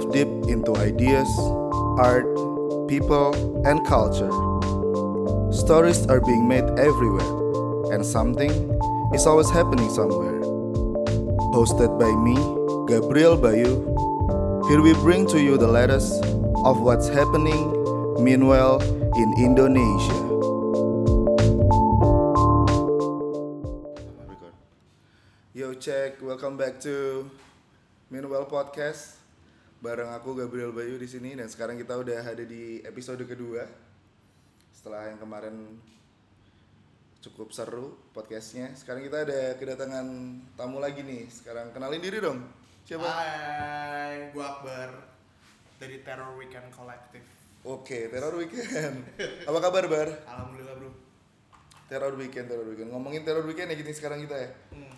delve deep into ideas, art, people, and culture. Stories are being made everywhere, and something is always happening somewhere. Hosted by me, Gabriel Bayu, here we bring to you the latest of what's happening meanwhile in Indonesia. Yo check, welcome back to Meanwhile Podcast bareng aku Gabriel Bayu di sini dan sekarang kita udah ada di episode kedua setelah yang kemarin cukup seru podcastnya. Sekarang kita ada kedatangan tamu lagi nih. Sekarang kenalin diri dong. Siapa? Hai, gua Akbar dari Terror Weekend Collective. Oke, Terror Weekend. Apa kabar Bar? Alhamdulillah bro. Terror Weekend, Terror Weekend. Ngomongin Terror Weekend ya gini sekarang kita ya. Hmm.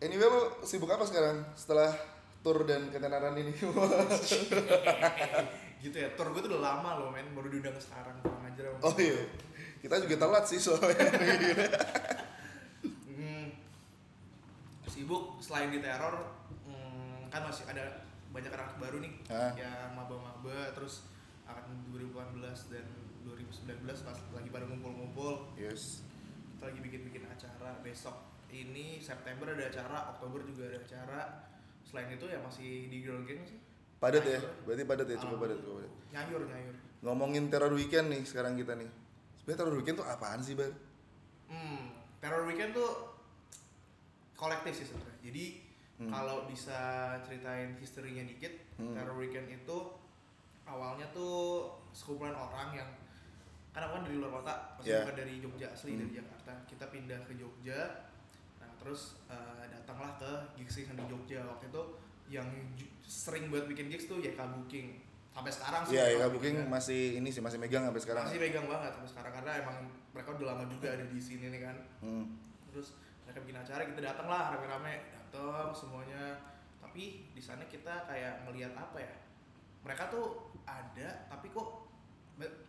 Anyway lo sibuk apa sekarang setelah tour dan ketenaran ini? gitu ya, tour gue tuh udah lama loh men, baru diundang sekarang, kurang ajar oh iya, kita juga telat sih soalnya. Hmm. Sibuk selain di teror, hmm, kan masih ada banyak anak baru nih Hah? yang maba-maba terus akan 2018 dan 2019 pas lagi pada ngumpul-ngumpul yes. kita lagi bikin-bikin acara besok ini September ada acara Oktober juga ada acara selain itu ya masih di Girl Gang sih Padat ya, berarti padat ya, cukup padat, cukup padat. nyayur nyayur Ngomongin Terror Weekend nih sekarang kita nih. Sebenarnya Terror Weekend tuh apaan sih, Bar? hmm Terror Weekend tuh kolektif sih sebenarnya jadi Hmm. kalau bisa ceritain historinya dikit Hmm. Terror Weekend itu awalnya tuh sekumpulan orang yang kan aku kan dari luar kota maksudnya Yeah. bukan dari Jogja asli Hmm. dari Jakarta kita pindah ke Jogja terus eh, datanglah ke gigs yang di Jogja waktu itu yang sering buat bikin gigs tuh YK Booking sampai sekarang sih Iya, ya mereka Booking juga. masih ini sih masih megang sampai sekarang. masih pegang banget sampai sekarang karena emang mereka udah lama juga ada di sini nih kan Hmm. terus mereka bikin acara kita datang lah rame-rame datang semuanya tapi di sana kita kayak melihat apa ya mereka tuh ada tapi kok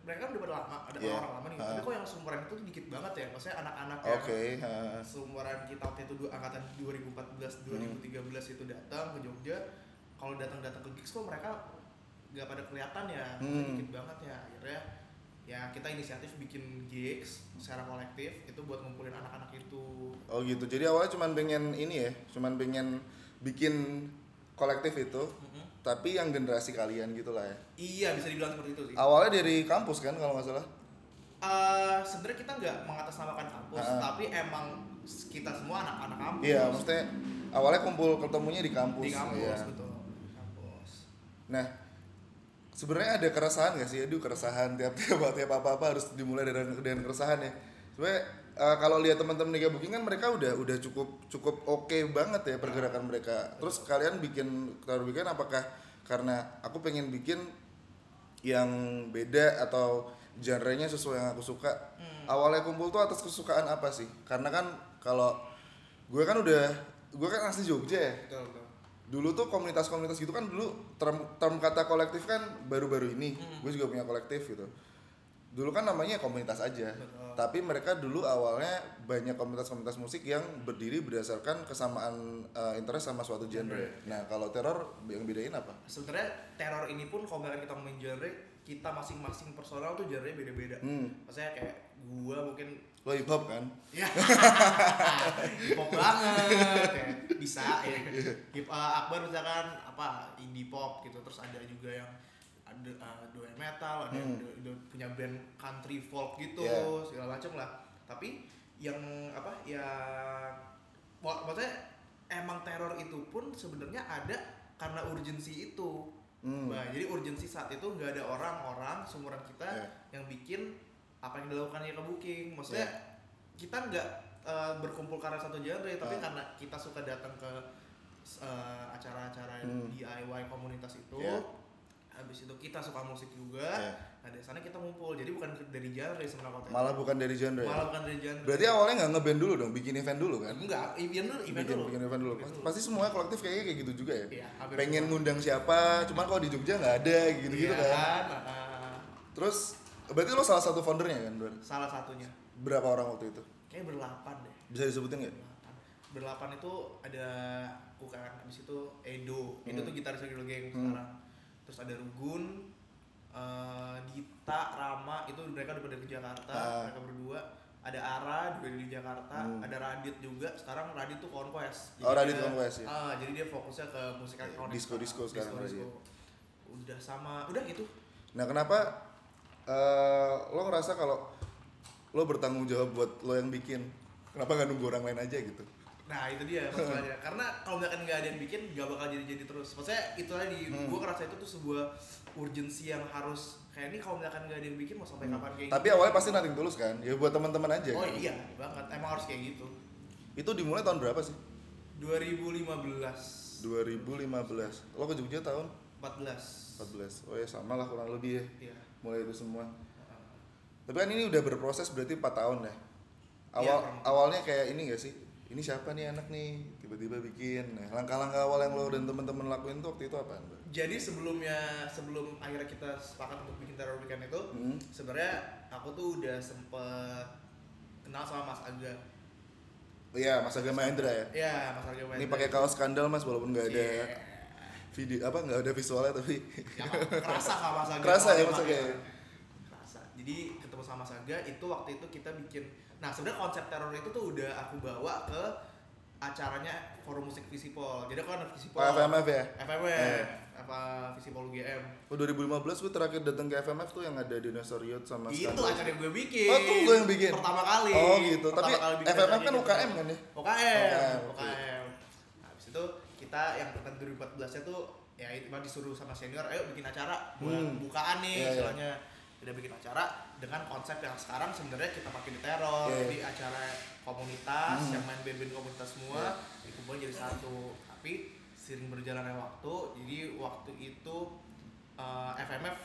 mereka kan udah pada lama ada Iya. orang lama nih Ha. tapi kok yang seumuran itu tuh dikit banget ya maksudnya anak-anak yang Oke, ha. seumuran kita waktu itu dua angkatan 2014 2013 itu datang ke Jogja kalau datang-datang ke gigs kok mereka nggak pada kelihatan ya Hmm. dikit banget ya akhirnya ya kita inisiatif bikin gigs secara kolektif itu buat ngumpulin anak-anak itu Oh gitu. Jadi awalnya cuman pengen ini ya, cuman pengen bikin kolektif itu, Mm-mm. Tapi yang generasi kalian gitu lah ya. iya bisa dibilang seperti itu sih Awalnya dari kampus kan kalau nggak salah. Eh, sebenarnya kita nggak mengatasnamakan kampus Ah. tapi emang kita semua anak-anak kampus Iya, maksudnya awalnya kumpul ketemunya di kampus. di kampus iya. betul di kampus Nah, sebenarnya ada keresahan gak sih? Aduh, keresahan tiap-tiap tiap apa-apa harus dimulai dari dengan keresahan ya. Sebenarnya eh, kalau lihat teman-teman Liga Booking kan mereka udah udah cukup cukup oke banget ya pergerakan mereka. Terus kalian bikin Terror Weekend apakah karena aku pengen bikin yang beda atau genre-nya sesuai yang aku suka? Awalnya kumpul tuh atas kesukaan apa sih? Karena kan kalau gue kan udah gue kan asli Jogja ya betul betul dulu tuh komunitas-komunitas gitu kan dulu term, term kata kolektif kan baru-baru ini Hmm. gue juga punya kolektif gitu dulu kan namanya komunitas aja. Betul. tapi mereka dulu awalnya banyak komunitas-komunitas musik yang berdiri berdasarkan kesamaan uh, interest sama suatu genre. Nah kalau teror yang bedain apa? Sebenarnya teror ini pun kalau misalkan kita ngomongin genre kita masing-masing personal tuh genre beda-beda. Hmm. Maksudnya kayak gua mungkin lo hip hop kan? Ya pop banget ya bisa ya. Hip uh, Akbar misalkan apa indie pop gitu. Terus ada juga yang ada uh, doyan metal ada yang Hmm. do- do- punya band country folk gitu Yeah. segala macem lah tapi yang apa ya mak- maksudnya emang teror itu pun sebenarnya ada karena urgensi itu Hmm. Nah, jadi urgensi saat itu nggak ada orang-orang seumuran kita Yeah. yang bikin apa yang dilakukannya ke booking. Maksudnya Yeah. kita nggak eh, berkumpul karena satu genre, tapi Ah. karena kita suka datang ke eh, acara-acara Hmm. DIY komunitas itu. Yeah. Habis itu kita suka musik juga. Yeah. Nah, dari sana kita ngumpul. Jadi bukan dari genre sebenarnya konten. malah bukan dari genre ya? Malah bukan dari genre. berarti awalnya nggak ngeband dulu dong bikin event dulu kan enggak, event dulu, event bikin, dulu. bikin event dulu Event pasti semua kolektif kayaknya kayak gitu juga ya hampir pengen semua. ngundang siapa cuman kalau di Jogja nggak ada gitu gitu Iya kan Nah, ah. terus berarti lo salah satu foundernya kan Dor? salah satunya. berapa orang waktu itu Kayak berlapan deh. bisa disebutin nggak Berlapan. berdelapan itu ada aku kan habis itu Edo Hmm. tuh gitarisnya Girl Gang Hmm. sekarang terus ada Rugun eh, Dita Rama itu mereka udah pada ke Jakarta Ah. mereka berdua ada Ara juga di Jakarta Hmm. ada Radit juga sekarang Radit tuh Conquest Oh, Radit dia- Conquest, ya. ah, jadi dia fokusnya ke musik elektronik Disco-disco sekarang Radit. udah sama udah gitu Nah kenapa eh, lo ngerasa kalau lo bertanggung jawab buat lo yang bikin? Kenapa nggak nunggu orang lain aja gitu? Nah itu dia masalahnya Karena kalau misalkan nggak ada yang bikin gak bakal jadi-jadi terus Maksudnya itu tadi Hmm. gue ngerasa itu tuh sebuah urgensi yang harus Kayak ini kalau misalkan nggak ada yang bikin mau sampai kapan kayak Hmm. Tapi gitu awalnya pasti nating tulus kan? Ya buat teman-teman aja. Oh kan? iya banget Emang harus kayak gitu Itu dimulai tahun berapa sih? 2015 2015. Lo ke Jogja tahun 14 14. Oh ya sama lah kurang lebih ya. Iya Mulai itu semua. Tapi kan ini udah berproses berarti 4 tahun ya. Awal Iya, kurang. awalnya kayak ini gak sih? Ini siapa nih anak nih? Tiba-tiba bikin. Nah, langkah-langkah awal yang lo dan teman-teman lakuin tuh waktu itu apa? Jadi sebelumnya Sebelum akhirnya kita sepakat untuk bikin Terror Weekend itu Hmm. sebenarnya aku tuh udah sempet kenal sama Mas Aga Iya, Mas Agama Hendra ya. Ya Mas Aga Ini pakai kaos skandal Mas walaupun nggak ada Iya. video apa nggak ada visualnya tapi Ya, kerasa sama Saga Kerasa ya, Mas emang ya? kerasa jadi ketemu sama Saga itu waktu itu kita bikin nah sebenarnya konsep teror itu tuh udah aku bawa ke acaranya forum musik Visipol jadi aku kan Visipol Pak FMF ya. FMF Eh. apa Visipol UGM Oh 2015 gue terakhir datang ke FMF tuh yang ada Dinosaur Yacht sama itu Skandal. acara yang gue bikin Oh, tuh lo yang bikin? pertama kali Oh gitu. Pertama Tapi kali FMF kan UKM gitu. kan ya? UKM. UKM. Nah, habis itu kita yang tahun 2014 nya tuh ya itu disuruh sama senior, ayo bikin acara buat Hmm. bukaan nih Iya, iya. istilahnya. Udah bikin acara dengan konsep yang sekarang sebenarnya kita pakai di teror, Iya. jadi acara komunitas Hmm. yang main band-band komunitas semua dikumpulin jadi satu. Tapi sering berjalannya waktu, jadi waktu itu eh, FMF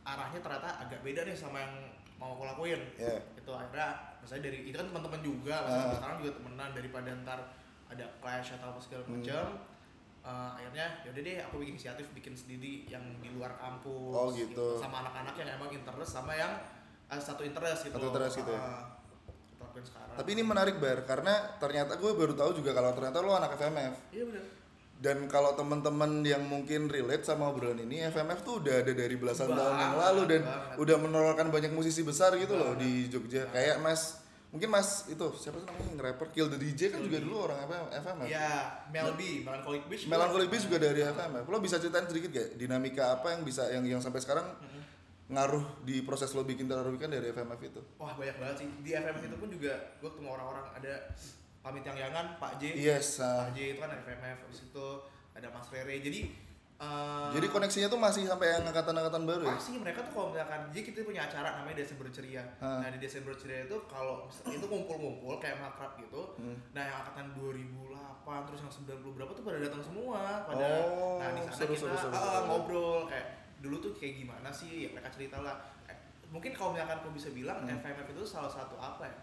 arahnya ternyata agak beda nih sama yang mau aku lakuin Iya. itu akhirnya misalnya dari itu kan teman-teman juga Ah. sekarang juga temenan daripada ntar ada clash atau apa segala Hmm. Eh, akhirnya yaudah deh aku bikin inisiatif bikin sendiri yang di luar kampus Oh, gitu. sama anak-anak yang emang interest sama yang eh, satu interest gitu Satu interest gitu ya. Lakuin sekarang Tapi ini menarik bar karena ternyata gue baru tahu juga kalau ternyata lo anak FMF. iya benar Dan kalau teman-teman yang mungkin relate sama obrolan ini, FMF tuh udah ada dari belasan Banget, tahun yang lalu dan banget. udah menorolkan banyak musisi besar gitu loh Banget. di Jogja. Kayak Mas, mungkin Mas itu siapa sih namanya yang rapper Kill the DJ kan juga dulu orang FMF. ya Melby Melancholic Beach juga. Melancholy Beast juga dari FMF. Lo bisa ceritain sedikit gak dinamika apa yang bisa yang yang sampai sekarang Mhm. ngaruh di proses lo bikin teror weekend dari FMF itu? wah banyak banget sih di FMF itu pun juga gue ketemu orang-orang ada pamit yang yangan Pak J Yes. ah. Pak J itu kan FMF habis itu ada Mas Rere jadi eh, Jadi koneksinya tuh masih sampai yang angkatan-angkatan baru ya? pasti mereka tuh kalau misalkan jadi kita punya acara namanya Desember Ceria nah di Desember Ceria itu kalau itu ngumpul-ngumpul kayak makrab gitu Hmm. nah yang angkatan 2008 terus yang 90 berapa tuh pada datang semua pada Oh, nah di sana seru, kita seru, seru, seru. ngobrol kayak dulu tuh kayak gimana sih ya mereka cerita lah Eh, mungkin kalau misalkan aku bisa bilang Hmm. FMF itu salah satu apa ya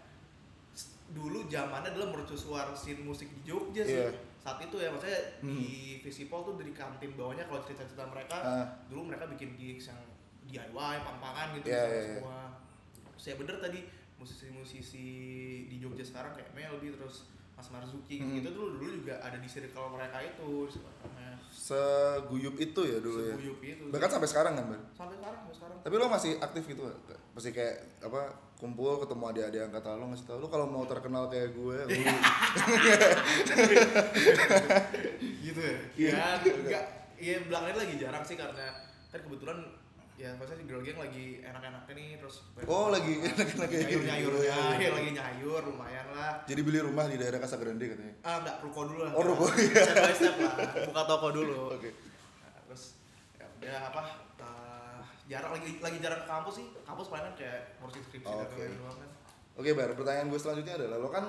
dulu zamannya adalah mercusuar scene musik di Jogja sih Iya. saat itu ya maksudnya Hmm. di Visipol tuh dari kantin bawahnya kalau cerita-cerita mereka Ah. dulu mereka bikin gigs yang DIY, pang-pangan gitu Iya, sama iya, semua. Saya bener tadi musisi-musisi di Jogja sekarang kayak Melby terus Mas Marzuki Hmm. gitu dulu dulu juga ada di circle mereka itu Seguyup itu ya dulu ya. seguyup itu. Bahkan sampai sekarang kan, Bar? sampai sekarang sampai sekarang. Tapi lo masih aktif gitu gak? Masih kayak apa kumpul ketemu adik-adik angkatan lo ngasih tau lo kalau mau terkenal kayak gue, lu gitu ya. Iya. Ya, enggak Iya belakangan lagi jarang sih karena kan kebetulan ya maksudnya girl gang lagi enak-enaknya nih terus Oh, lagi enak-enaknya nyayur gitu. nyayur Iya, iya, ya iya. lagi nyayur lumayan lah jadi beli rumah di daerah Casagrande katanya. ah enggak ruko dulu lah Oh, ruko, iya step by step lah buka toko dulu Oke. Nah, terus ya udah apa eh, jarang lagi lagi jarang ke kampus sih kampus paling kan kayak ngurusin skripsi dan Oke. lain-lain doang kan Oke, Bar, pertanyaan gue selanjutnya adalah lo kan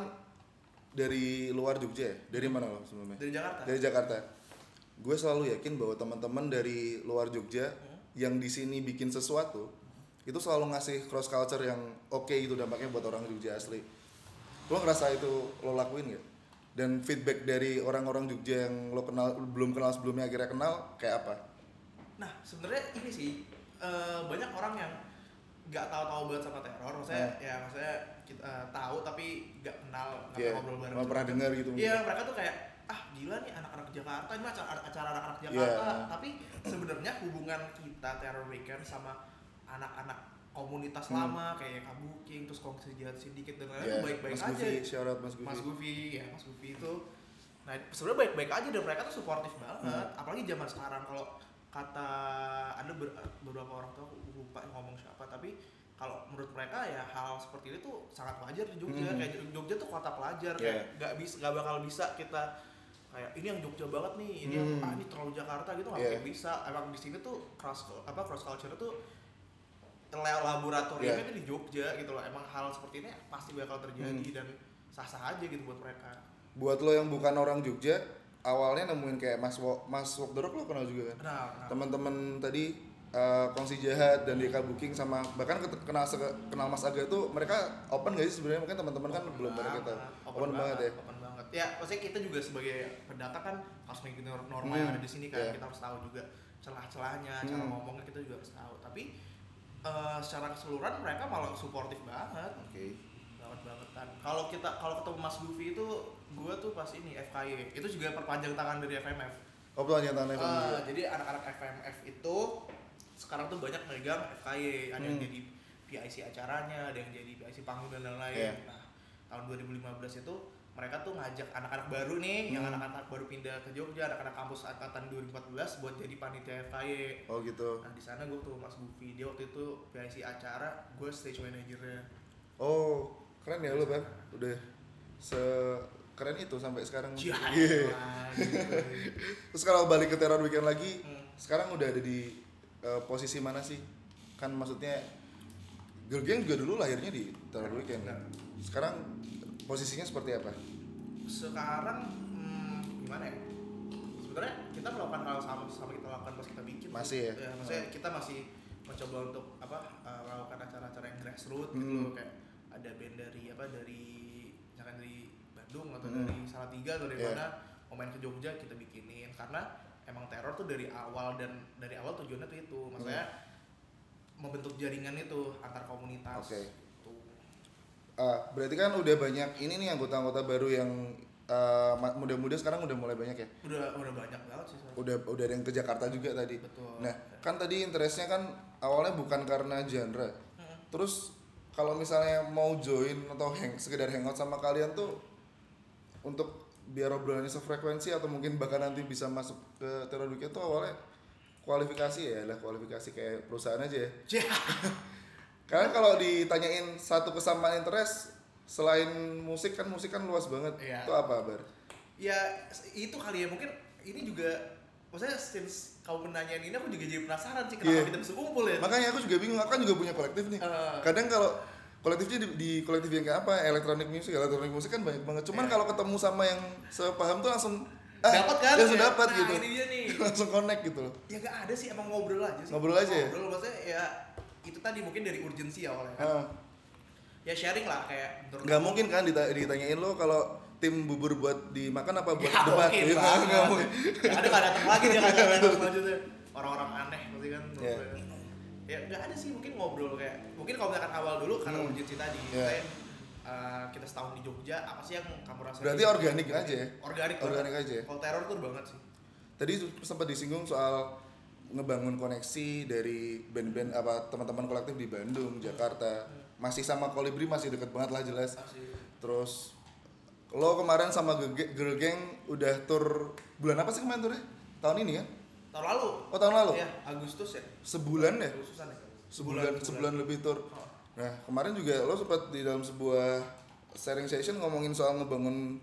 dari luar Jogja ya? Dari mana lo sebelumnya? dari Jakarta Dari Jakarta. Gue selalu yakin bahwa teman-teman dari luar Jogja Hmm. Yang di sini bikin sesuatu itu selalu ngasih cross culture yang oke gitu dampaknya buat orang Jogja asli. Lo ngerasa itu lo lakuin gak? Dan feedback dari orang-orang Jogja yang lo kenal belum kenal sebelumnya akhirnya kenal kayak apa? nah sebenarnya ini sih eh, banyak orang yang nggak tahu-tahu banget sama teror maksudnya Hmm. ya maksudnya kita eh, tahu tapi nggak kenal nggak Iya, ngobrol bareng juga. pernah dengar gitu iya mereka tuh kayak gila nih anak-anak Jakarta ini acara, acara anak-anak Iya. Jakarta tapi sebenarnya hubungan kita terror weekend sama anak-anak komunitas Hmm. lama kayak Kabuking terus Kongsi Jahat Sindiket dan lain-lain tuh baik-baik aja Gufi, shout out Mas Gufi. Mas Gufi ya Mas Gufi itu nah sebenarnya baik-baik aja dan mereka tuh suportif banget Hmm. apalagi zaman sekarang kalau kata ada ber- beberapa orang tua aku lupa ngomong siapa tapi kalau menurut mereka ya hal seperti itu tuh sangat wajar di Jogja Hmm. kayak Jogja tuh kota pelajar Yeah. kayak nggak bisa nggak bakal bisa kita kayak ini yang Jogja banget nih ini yang Hmm. ah ini terlalu Jakarta gitu nggak Yeah. mungkin bisa emang di sini tuh cross apa cross culture tuh laboratoriumnya Yeah. di Jogja gitu loh emang hal seperti ini pasti bakal terjadi Hmm. dan sah-sah aja gitu buat mereka Buat lo yang bukan orang Jogja, awalnya nemuin kayak Mas Wo, Mas Rock lo kenal juga kan? kenal kenal Teman-teman tadi eh, Kongsi Jahat dan DK Booking sama bahkan kenal kenal Mas Aga tuh mereka open gak sih sebenarnya mungkin teman-teman kan Open belum pada kita banget, open, banget ya open banget ya maksudnya kita juga sebagai pendata kan harus mengikuti norma yang Hmm, ada di sini kan. iya. kita harus tahu juga celah-celahnya cara Hmm. ngomongnya kita juga harus tahu. Tapi eh, secara keseluruhan mereka malah suportif banget. Oke. Banget bangetan kalau kita kalau ketemu Mas Gufi itu gue tuh pas ini FKY itu juga perpanjang tangan dari FMF oh pelanggan tangan Evan Eh, juga jadi anak-anak FMF itu sekarang tuh banyak megang FKY ada yang Hmm. jadi PIC acaranya ada yang jadi PIC panggung dan lain-lain. Iya. nah tahun 2015 itu mereka tuh ngajak anak-anak baru nih yang Hmm. anak-anak baru pindah ke Jogja anak-anak kampus angkatan 2014 buat jadi panitia FKY oh gitu. Nah di sana gue tuh Mas Gufi dia waktu itu PIC acara gue stage manajernya oh keren ya lo Bang udah se keren itu sampai sekarang. Iya, Iya. lah, gitu. terus kalau balik ke teror weekend lagi Hmm. sekarang udah ada di eh, posisi mana sih? Kan maksudnya Girl Gang juga dulu lahirnya di teror weekend. kan sekarang posisinya seperti apa sekarang hmm, gimana ya sebenarnya kita melakukan hal sama sama kita lakukan pas kita bikin Masih ya? maksudnya kita masih mencoba untuk apa uh, melakukan acara-acara yang grassroots gitu Hmm. loh kayak ada band dari apa dari misalkan dari Bandung atau Hmm. dari Salatiga atau dari Iya. mana mau main ke Jogja kita bikinin karena emang teror tuh dari awal dan dari awal tujuannya tuh itu maksudnya membentuk jaringan itu antar komunitas Oke. Ah, berarti kan udah banyak ini nih anggota-anggota baru yang eh, ma- muda-muda sekarang udah mulai banyak ya? Udah udah banyak banget sih udah udah ada yang ke Jakarta juga tadi. Betul. Nah kan tadi interestnya kan awalnya bukan karena genre. Hmm. terus kalau misalnya mau join atau hang sekedar hangout sama kalian tuh untuk biar obrolannya sefrekuensi atau mungkin bahkan nanti bisa masuk ke teror weekend tuh awalnya kualifikasi ya lah kualifikasi kayak perusahaan aja ya. Ya. Karena kalau ditanyain satu kesamaan interest selain musik kan musik kan luas banget. Iya. itu apa bar? Ya itu kali ya. Mungkin ini juga maksudnya since kamu menanyain ini aku juga jadi penasaran sih kenapa Iya. kita bisa kumpul ya. Makanya aku juga bingung. Aku kan juga punya kolektif nih. Eh, kadang kalau kolektifnya di, di kolektif yang kayak apa? Elektronik musik elektronik musik kan banyak banget. Cuman Iya. kalau ketemu sama yang sepaham tuh langsung dapat kan? langsung Ya, dapat nah, gitu. ini dia nih. Langsung connect gitu loh. Ya gak ada sih emang ngobrol aja sih. Ngobrol aja ya? ngobrol maksudnya ya itu tadi mungkin dari urgensi awalnya kan Ah, ya sharing lah kayak nggak aku- mungkin kan dita- ditanyain lo kalau tim bubur buat dimakan apa buat Nggak debat mungkin gitu banget. nggak mungkin Ya, ada nggak datang lagi dia selanjutnya orang-orang aneh pasti kan gue. ya nggak ada sih mungkin ngobrol kayak mungkin kalau misalkan awal dulu karena Hmm. urgensi tadi Iya. misalnya, eh, kita setahun di Jogja apa sih yang kamu rasain Berarti organik aja ya? organik Organik aja ya? kalau teror tuh banget sih Tadi sempat disinggung soal ngebangun koneksi dari band-band apa teman-teman kolektif di Bandung, Jakarta. Masih sama Kolibri masih deket banget lah jelas. Terus lo kemarin sama Girl Gang udah tur bulan apa sih kemarin turnya? Tahun ini kan? tahun lalu Oh tahun lalu? ya Agustus ya Sebulan ya? Agustusan ya Sebulan sebulan lebih tur. Oh. Nah kemarin juga lo sempat di dalam sebuah sharing session ngomongin soal ngebangun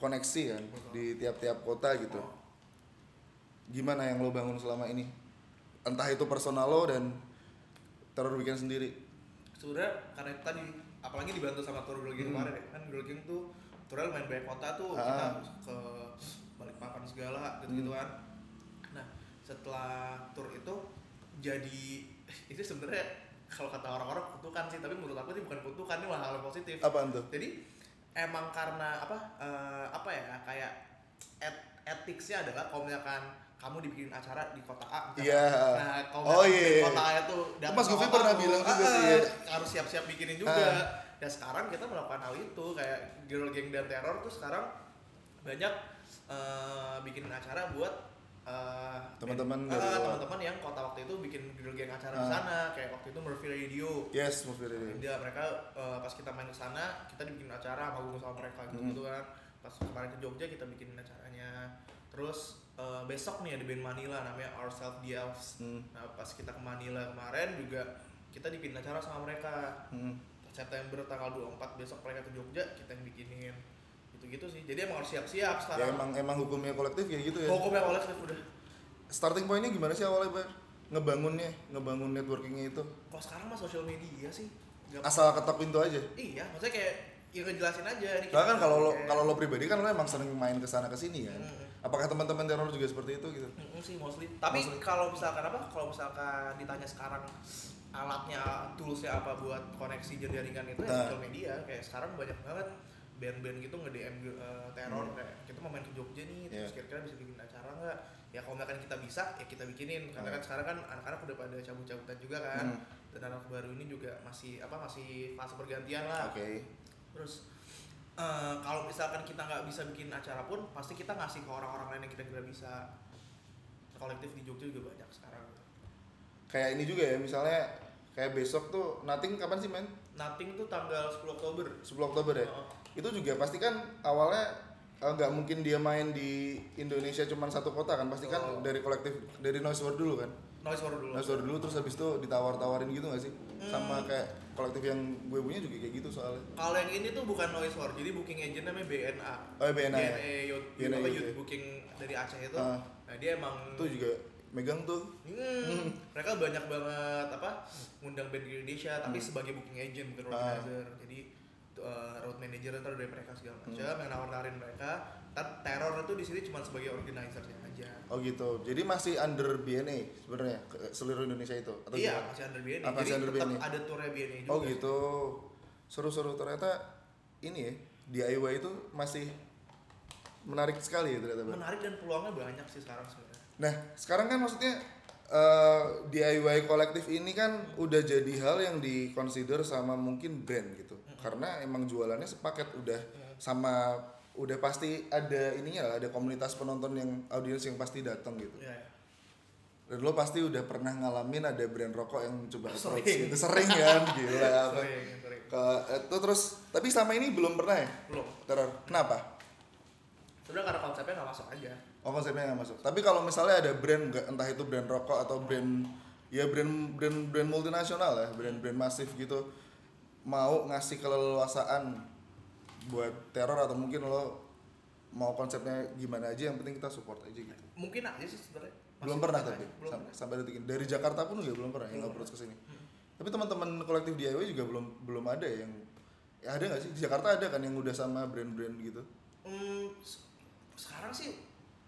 koneksi kan di tiap-tiap kota gitu. Oh. Gimana yang lo bangun selama ini? Entah itu personal lo dan teror weekend sendiri. sebenarnya karena itu tadi apalagi dibantu sama tour Gang Hmm. kemarin ya kan Gang tuh tournya main banyak kota tuh Ah. kita ke Balikpapan segala gitu gitu Hmm. kan nah setelah tour itu jadi itu sebenarnya kalau kata orang-orang kutukan sih tapi menurut aku ini bukan kutukan ini malah hal positif Apaan tuh? jadi emang karena apa eh, apa ya kayak et etiknya adalah kalau misalkan kamu dibikin acara di kota A misalkan. Iya. nah kalau Oh, iya, di iya. kota A itu datang Mas Govi pernah kamu, bilang juga ah, sih, ah, iya. harus siap-siap bikinin juga Ah. ya sekarang kita melakukan hal itu kayak girl gang dan teror tuh sekarang banyak eh, bikin acara buat eh, Teman-teman dari luar. teman-teman yang kota waktu itu bikin girl gang acara di Ah. sana kayak waktu itu Murphy Radio yes movie review dia mereka eh, pas kita main ke sana kita dibikin acara manggung sama mereka gitu Hmm. gitu kan pas kemarin ke Jogja kita bikin acaranya terus eh, besok nih ada band Manila namanya Ourselves the Elves. Hmm. nah pas kita ke Manila kemarin juga kita dibikin acara sama mereka. Hmm. September tanggal 24 besok mereka ke Jogja kita yang bikinin. Gitu-gitu sih. Jadi emang harus siap-siap ya sekarang. emang emang hukumnya kolektif kayak gitu ya? Hukumnya kolektif udah. Starting pointnya gimana sih awalnya Bar? ngebangunnya ngebangun networkingnya itu? Kalau sekarang mah sosial media sih. Gak asal ketok pintu aja? Iya maksudnya kayak ya ngejelasin aja. Nih kan kalau lo kalau lo pribadi kan lo emang sering main ke sana ke sini kan. Apakah teman-teman teror juga seperti itu gitu? Mm, sih mostly. Tapi kalau misalkan apa? Kalau misalkan ditanya sekarang alatnya, toolsnya apa buat koneksi jaringan itu ya Nah. sosial media. Kayak sekarang banyak banget band-band gitu nge-DM uh, teror Hmm. kayak kita mau main ke Jogja nih, terus Iya. kira-kira bisa bikin acara nggak? Ya kalau misalkan kita bisa, ya kita bikinin. Karena Hmm. kan sekarang kan anak-anak udah pada cabut-cabutan juga kan. Hmm. Dan anak baru ini juga masih apa masih fase pergantian lah. Oke. Terus eh, kalau misalkan kita nggak bisa bikin acara pun pasti kita ngasih ke orang-orang lain yang kita kira bisa. Kolektif di Jogja juga banyak sekarang. Kayak ini juga ya misalnya kayak besok tuh Nothing kapan sih men? Nothing tuh tanggal 10 Oktober. 10 Oktober ya. Oh, Itu juga pasti kan awalnya eh, nggak mungkin dia main di Indonesia cuma satu kota kan pasti kan Oh. dari kolektif dari Noise World dulu kan noise baru dulu. Noise World dulu terus habis itu ditawar-tawarin gitu gak sih sama Hmm. kayak kolektif yang gue punya juga kayak gitu soalnya Kalau yang ini tuh bukan noise war, jadi booking agent namanya BNA. oh ya BNA ya BNA Youth, BNA Youth, Youth booking dari Aceh itu. Ah. Nah dia emang itu juga megang tuh Hmm, mereka banyak banget apa ngundang band Indonesia tapi Hmm. sebagai booking agent bukan organizer jadi uh, road manager ntar dari mereka segala macam Hmm. yang nawar-nawarin mereka teror itu di sini cuma sebagai organizernya aja Oh gitu. Jadi masih under BNA sebenarnya seluruh Indonesia itu atau iya gimana? masih under BNA Ah, masih jadi under tetap BNA. ada tournya BNA juga Oh gitu. Seru-seru ternyata ini ya DIY itu masih menarik sekali ya ternyata. Menarik dan peluangnya banyak sih sekarang sebenarnya Nah, sekarang kan maksudnya eh, DIY kolektif ini kan udah jadi hal yang dikonsider sama mungkin brand gitu. Karena emang jualannya sepaket udah sama udah pasti ada ininya lah, ada komunitas penonton yang audiens yang pasti datang gitu. Iya, iya. Dan lo pasti udah pernah ngalamin ada brand rokok yang coba Sering. approach gitu. Sering kan? Gila apa. sering sering Ke, itu terus tapi selama ini belum pernah ya? belum Teror. Kenapa? sebenarnya karena konsepnya nggak masuk aja Oh konsepnya nggak masuk. Tapi kalau misalnya ada brand nggak entah itu brand rokok atau brand ya brand brand brand multinasional ya, brand-brand masif gitu mau ngasih keleluasaan buat teror atau mungkin lo mau konsepnya gimana aja yang penting kita support aja gitu. mungkin aja sih sebenarnya belum pernah tapi belum sam- pernah. sampai detik ini dari Jakarta pun juga belum pernah yang approach ke sini. Hmm. Tapi teman-teman kolektif DIY juga belum belum ada yang ya ada nggak sih di Jakarta ada kan yang udah sama brand-brand gitu. Hmm, se- sekarang sih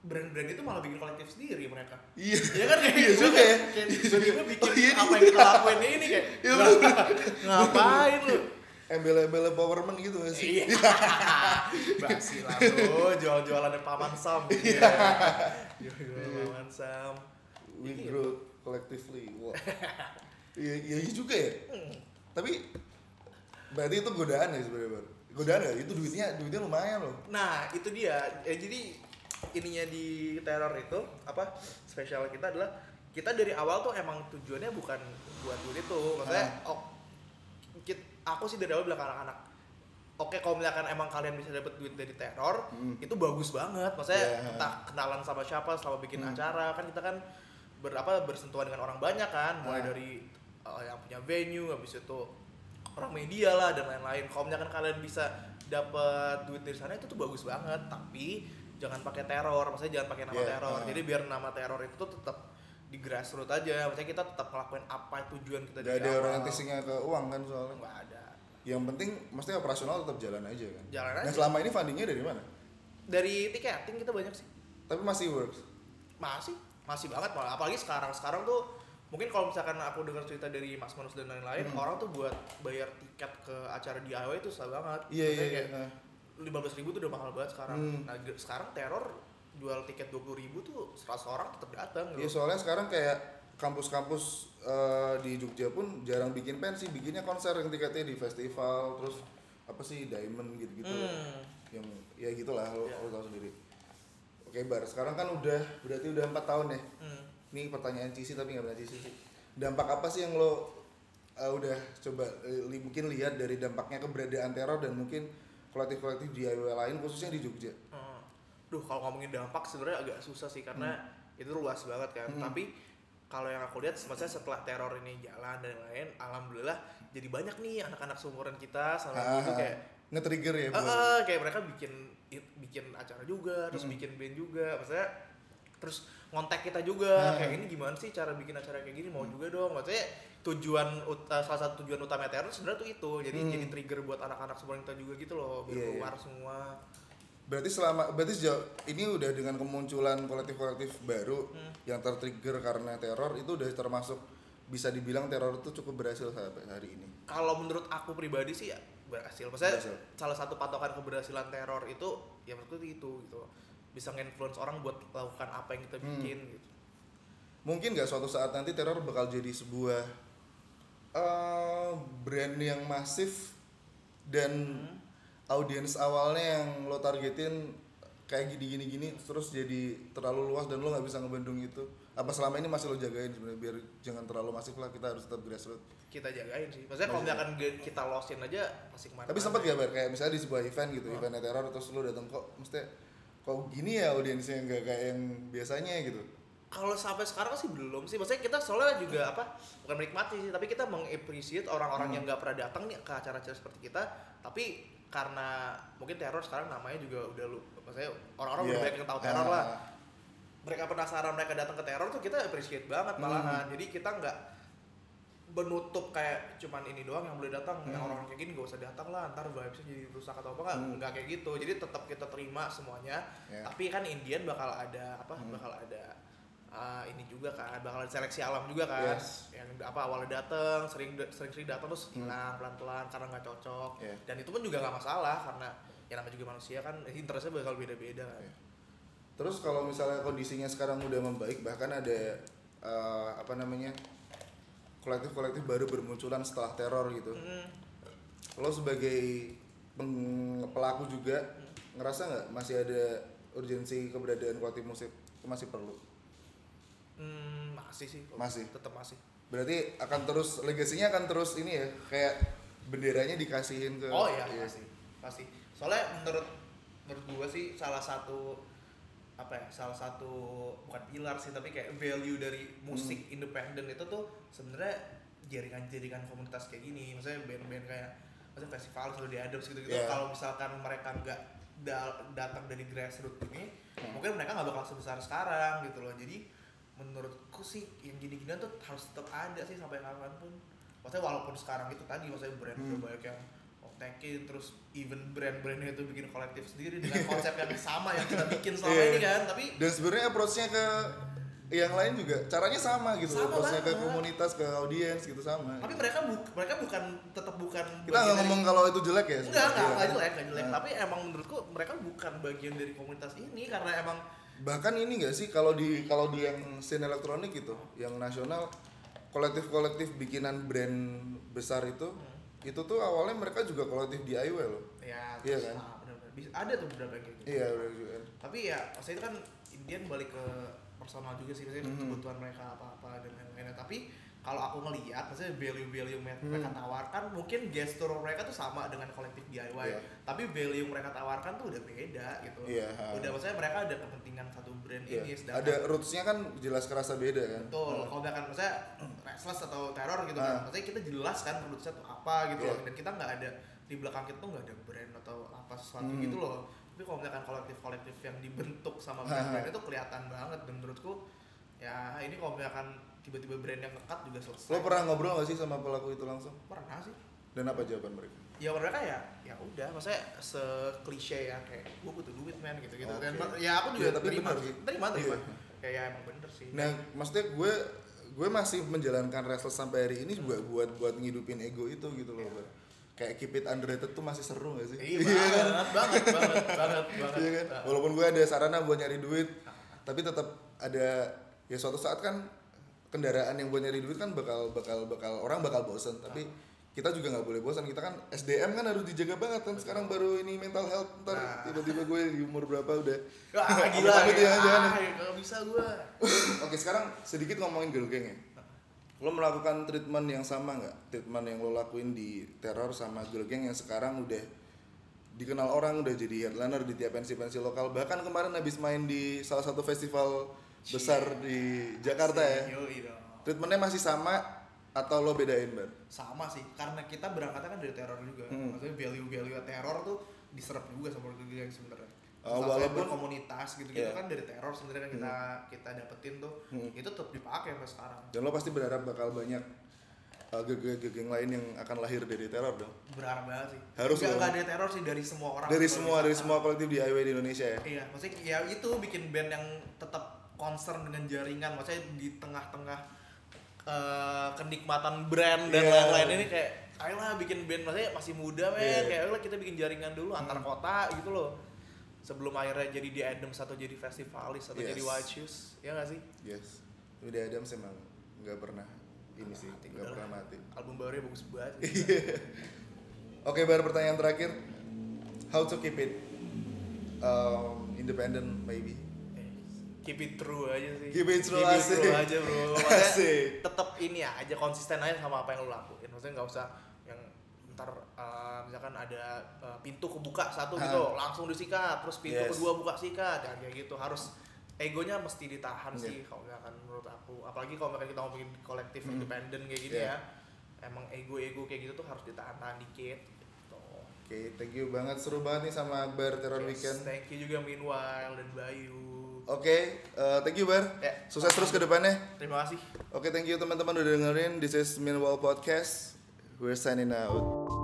brand-brand itu malah bikin kolektif sendiri mereka Iya. ya kan kayak Iya gitu juga ya. kayak tiba-tiba bikin Oh, iya. apa yang kita lakuin ini kayak Iya, ngapain lu Embel-embel empowerment gitu nggak sih? iya basi lah lu jual-jualan paman sam iya jual-jualan paman sam We Iya. grow collectively. Wah. Iya, iya iya juga ya. Hmm. Tapi berarti itu godaan ya sebenarnya? Godaan ya? Itu duitnya duitnya lumayan loh. Nah, itu dia. Ya, jadi ininya di teror itu apa spesial kita adalah kita dari awal tuh emang tujuannya bukan buat duit itu. Maksudnya Ah. oh, aku sih dari awal bilang ke anak-anak Oke, kalau misalkan emang kalian bisa dapat duit dari teror, Hmm. itu bagus banget. Maksudnya Yeah. entah kenalan sama siapa selama bikin Hmm. acara, kan kita kan berapa bersentuhan dengan orang banyak kan, mulai Ah. dari uh, yang punya venue, habis itu orang media lah dan lain-lain. Kalau misalkan kalian bisa dapat duit dari sana itu tuh bagus banget, tapi jangan pakai teror, maksudnya jangan pakai nama Yeah, teror. Jadi biar nama teror itu tuh tetap di grassroots aja, maksudnya kita tetap ngelakuin apa tujuan kita Gak ada orientasinya ke uang kan soalnya. Nggak ada. Yang penting mesti operasional tetap jalan aja kan. Jalan Nah aja. selama ini fundingnya dari mana? Dari tiketing kita banyak sih. Tapi masih works. Masih, masih banget malah. Apalagi sekarang. Sekarang tuh mungkin kalau misalkan aku dengar cerita dari Mas Manus dan lain-lain, Hmm. orang tuh buat bayar tiket ke acara DIY itu susah banget. Iya iya iya. Nah, lima belas ribu tuh udah mahal banget sekarang. Hmm. Nah sekarang teror jual tiket dua puluh ribu tuh 100 orang tetap datang. Iya soalnya sekarang kayak kampus-kampus eh, di Jogja pun jarang bikin pensi, bikinnya konser yang tiketnya di festival, terus apa sih diamond gitu-gitu, Hmm. yang ya gitulah lo, Iya. lo tahu sendiri. Oke bar, sekarang kan udah berarti udah empat tahun ya. Hmm. Ini pertanyaan Cici tapi nggak pernah Cici. Dampak apa sih yang lo uh, udah coba eh, li- mungkin lihat dari dampaknya keberadaan teror dan mungkin kolektif-kolektif DIY lain khususnya di Jogja? Hmm. Duh, kalau ngomongin dampak sebenarnya agak susah sih karena itu luas banget kan. Hmm. Tapi kalau yang aku lihat maksudnya setelah teror ini jalan dan lain-lain, alhamdulillah jadi banyak nih anak-anak seumuran kita sama Ah, itu kayak nge-trigger ya Ah, buat ah, kayak mereka bikin bikin acara juga, terus Hmm. bikin band juga, maksudnya terus ngontek kita juga Ah. kayak ini gimana sih cara bikin acara kayak gini mau juga dong maksudnya tujuan eh, salah satu tujuan utama teror sebenarnya tuh itu jadi Hmm. jadi trigger buat anak-anak seumuran kita juga gitu loh biar Iya, iya. keluar semua Berarti selama berarti sejauh ini udah dengan kemunculan kolektif-kolektif baru Hmm. yang tertrigger karena teror itu udah termasuk bisa dibilang teror itu cukup berhasil sampai hari ini. kalau menurut aku pribadi sih ya berhasil maksudnya Berhasil. salah satu patokan keberhasilan teror itu ya menurutku itu gitu bisa nge-influence orang buat melakukan apa yang kita Hmm. bikin gitu Mungkin nggak suatu saat nanti teror bakal jadi sebuah eh, brand yang masif dan Hmm. Audiens awalnya yang lo targetin kayak gini-gini gini terus jadi terlalu luas dan lo nggak bisa ngebendung itu. Apa selama ini masih lo jagain sebenarnya biar jangan terlalu masif lah kita harus tetap grassroots. kita jagain sih maksudnya kalau Masih. misalkan kita losin aja pasti ke mana Tapi sempat gak bar kayak misalnya di sebuah event gitu, Oh. eventnya teror terus lo datang kok mesti kok gini ya audiensnya nggak kayak yang biasanya gitu. kalau sampai sekarang sih belum sih maksudnya kita soalnya juga apa bukan menikmati sih tapi kita mengappreciate orang-orang Hmm. yang nggak pernah datang nih ke acara-acara seperti kita tapi karena mungkin teror sekarang namanya juga udah lu maksudnya orang-orang udah Iya. banyak yang tahu teror Ah. lah mereka penasaran mereka datang ke teror tuh kita appreciate banget malahan Hmm. jadi kita nggak menutup kayak cuman ini doang yang boleh datang yang Hmm. orang kayak gini gak usah datang lah ntar vibesnya jadi rusak atau apa nggak Hmm. nggak kayak gitu jadi tetap kita terima semuanya Ya. tapi kan Indian bakal ada apa Hmm. bakal ada uh, ini juga kan bakal ada seleksi alam juga kan Yes. yang apa awalnya datang sering sering sering datang terus Hmm. hilang pelan pelan karena nggak cocok Iya. dan itu pun juga nggak masalah karena ya namanya juga manusia kan interestnya bakal beda beda kan Iya. Terus kalau misalnya kondisinya sekarang udah membaik, bahkan ada eh, apa namanya kolektif-kolektif baru bermunculan setelah teror gitu. Hmm. Lo sebagai peng- pelaku juga ngerasa nggak masih ada urgensi keberadaan kolektif musik itu masih perlu? Hmm, masih sih Masih. tetap masih Berarti akan terus legasinya akan terus ini ya kayak benderanya dikasihin ke oh iya iya. pasti pasti soalnya menurut menurut gua sih salah satu apa ya salah satu bukan pilar sih tapi kayak value dari musik Hmm. independen itu tuh sebenarnya jaringan-jaringan komunitas kayak gini maksudnya band-band kayak maksudnya festival sudah di Adams gitu-gitu Yeah. kalau misalkan mereka nggak da- datang dari grassroots ini Hmm. mungkin mereka nggak bakal sebesar sekarang gitu loh jadi menurutku sih yang gini-ginian tuh harus tetap ada sih sampai kapan pun maksudnya walaupun sekarang itu tadi maksudnya brand Hmm. udah banyak yang otekin terus even brand-brandnya itu bikin kolektif sendiri dengan konsep yang sama yang kita bikin selama Iya. ini kan tapi Dan sebenarnya approach-nya ke yang lain juga caranya sama gitu. Sama approach-nya ke komunitas, ke audiens gitu sama. tapi mereka bu mereka bukan tetap bukan Kita nggak ngomong dari- kalau itu jelek ya. enggak enggak enggak jelek enggak jelek Nah. tapi emang menurutku mereka bukan bagian dari komunitas ini karena emang bahkan ini nggak sih kalau di kalau di yang scene elektronik gitu yang nasional kolektif-kolektif bikinan brand besar itu Hmm. itu tuh awalnya mereka juga kolektif DIY loh ya Iya terus, kan? ah, benar-benar. Bisa- ada tuh beberapa kayak gitu iya udah juga tapi ya maksudnya itu kan Indian balik ke personal juga sih maksudnya Mhm. kebutuhan mereka apa-apa dan lain-lainnya tapi kalau aku ngelihat maksudnya value-value yang Hmm. mereka tawarkan mungkin gestur mereka tuh sama dengan kolektif DIY Iya. tapi value yang mereka tawarkan tuh udah beda gitu ha. udah maksudnya mereka ada kepentingan satu brand Iya. ini sedangkan ada rootsnya kan jelas kerasa beda kan Betul, Nah, kalau misalkan maksudnya restless atau teror gitu Ah. kan, maksudnya kita jelas kan produksinya tuh apa gitu loh, dan kita nggak ada di belakang kita tuh nggak ada brand atau apa sesuatu Hmm. gitu loh. Tapi kalau misalkan kolektif-kolektif yang dibentuk sama Ah. brand-brand itu kelihatan banget dan menurutku ya ini kalau misalkan tiba-tiba brand yang dekat juga selesai. lo pernah ngobrol gak sih sama pelaku itu langsung Pernah sih. dan apa jawaban mereka Ya mereka ya ya udah, maksudnya seklise ya kayak gue butuh duit men gitu gitu. Dan Oke. ya aku juga Iya, tapi terima sih. Terima terima. Iya. Kayak ya emang bener sih. nah maksudnya gue gue masih menjalankan restless sampai hari ini juga buat buat ngidupin ego itu gitu loh Bar. kayak keep it underrated tuh masih seru gak sih Iya banget, banget, banget, banget, banget. Iya kan? Nah. Walaupun gue ada sarana buat nyari duit, tapi tetap ada ya suatu saat kan kendaraan yang buat nyari duit kan bakal bakal bakal orang bakal bosen tapi kita juga nggak boleh bosan kita kan SDM kan harus dijaga banget kan sekarang baru ini mental health ntar Nah. tiba-tiba gue di umur berapa udah Wah, gila. Ya. Ah, Gak bisa gua. Oke sekarang sedikit ngomongin girl gang ya. Lo melakukan treatment yang sama nggak? Treatment yang lo lakuin di teror sama girl gang yang sekarang udah dikenal orang udah jadi headliner di tiap pensi-pensi lokal. Bahkan kemarin habis main di salah satu festival besar di Jakarta ya. Treatmentnya masih sama atau lo bedain bar? Sama sih, karena kita berangkatnya kan dari teror juga. Hmm. Maksudnya value-value teror tuh diserap juga sama gang sebenarnya. Oh, walaupun- komunitas gitu-gitu Iya. kan dari teror sebenarnya kan kita kita dapetin tuh Hmm. itu tetap dipakai sampai sekarang. Dan lo pasti berharap bakal banyak uh, geng-geng lain yang akan lahir dari teror dong. Berharap banget sih. Harus nggak dari teror sih dari semua orang. Dari semua dari semua kolektif DIY di Indonesia ya. Iya, maksudnya ya itu bikin band yang tetap concern dengan jaringan, maksudnya di tengah-tengah eh, kenikmatan brand dan Iya. lain-lain ini kayak ayolah bikin band maksudnya masih muda men, Iya. kayak ayolah kita bikin jaringan dulu antar Hmm. kota gitu loh. Sebelum akhirnya jadi di Adams atau jadi festivalis atau Yes. jadi White Shoes, ya gak sih? Yes. Tapi di Adams emang nggak pernah ini sih, Mati, nggak pernah mati. Album barunya bagus banget. Oke, baru pertanyaan terakhir. How to keep it um, independent maybe? Keep it true aja sih. Keep it true, Keep it true aja bro. Asik. tetap ini aja konsisten aja sama apa yang lo lakuin. Maksudnya nggak usah yang ntar uh, misalkan ada uh, pintu kebuka satu Ah. gitu langsung disikat, terus pintu Yes. kedua buka sikat, jangan kayak gitu. Harus egonya mesti ditahan Iya. sih kalau misalkan menurut aku. Apalagi kalau misalkan kita ngomongin kolektif Hmm. independen kayak gini Iya. ya. Emang ego-ego kayak gitu tuh harus ditahan-tahan dikit. Gitu. Oke, thank you banget seru banget nih sama Bar Terror Yes, Weekend. Thank you juga Meanwhile dan Bayu. Oke, uh, thank you Bar. Ya. Sukses terus ke depannya. Terima kasih. Oke, thank you teman-teman udah dengerin. This is Meanwhile Podcast. We're signing out.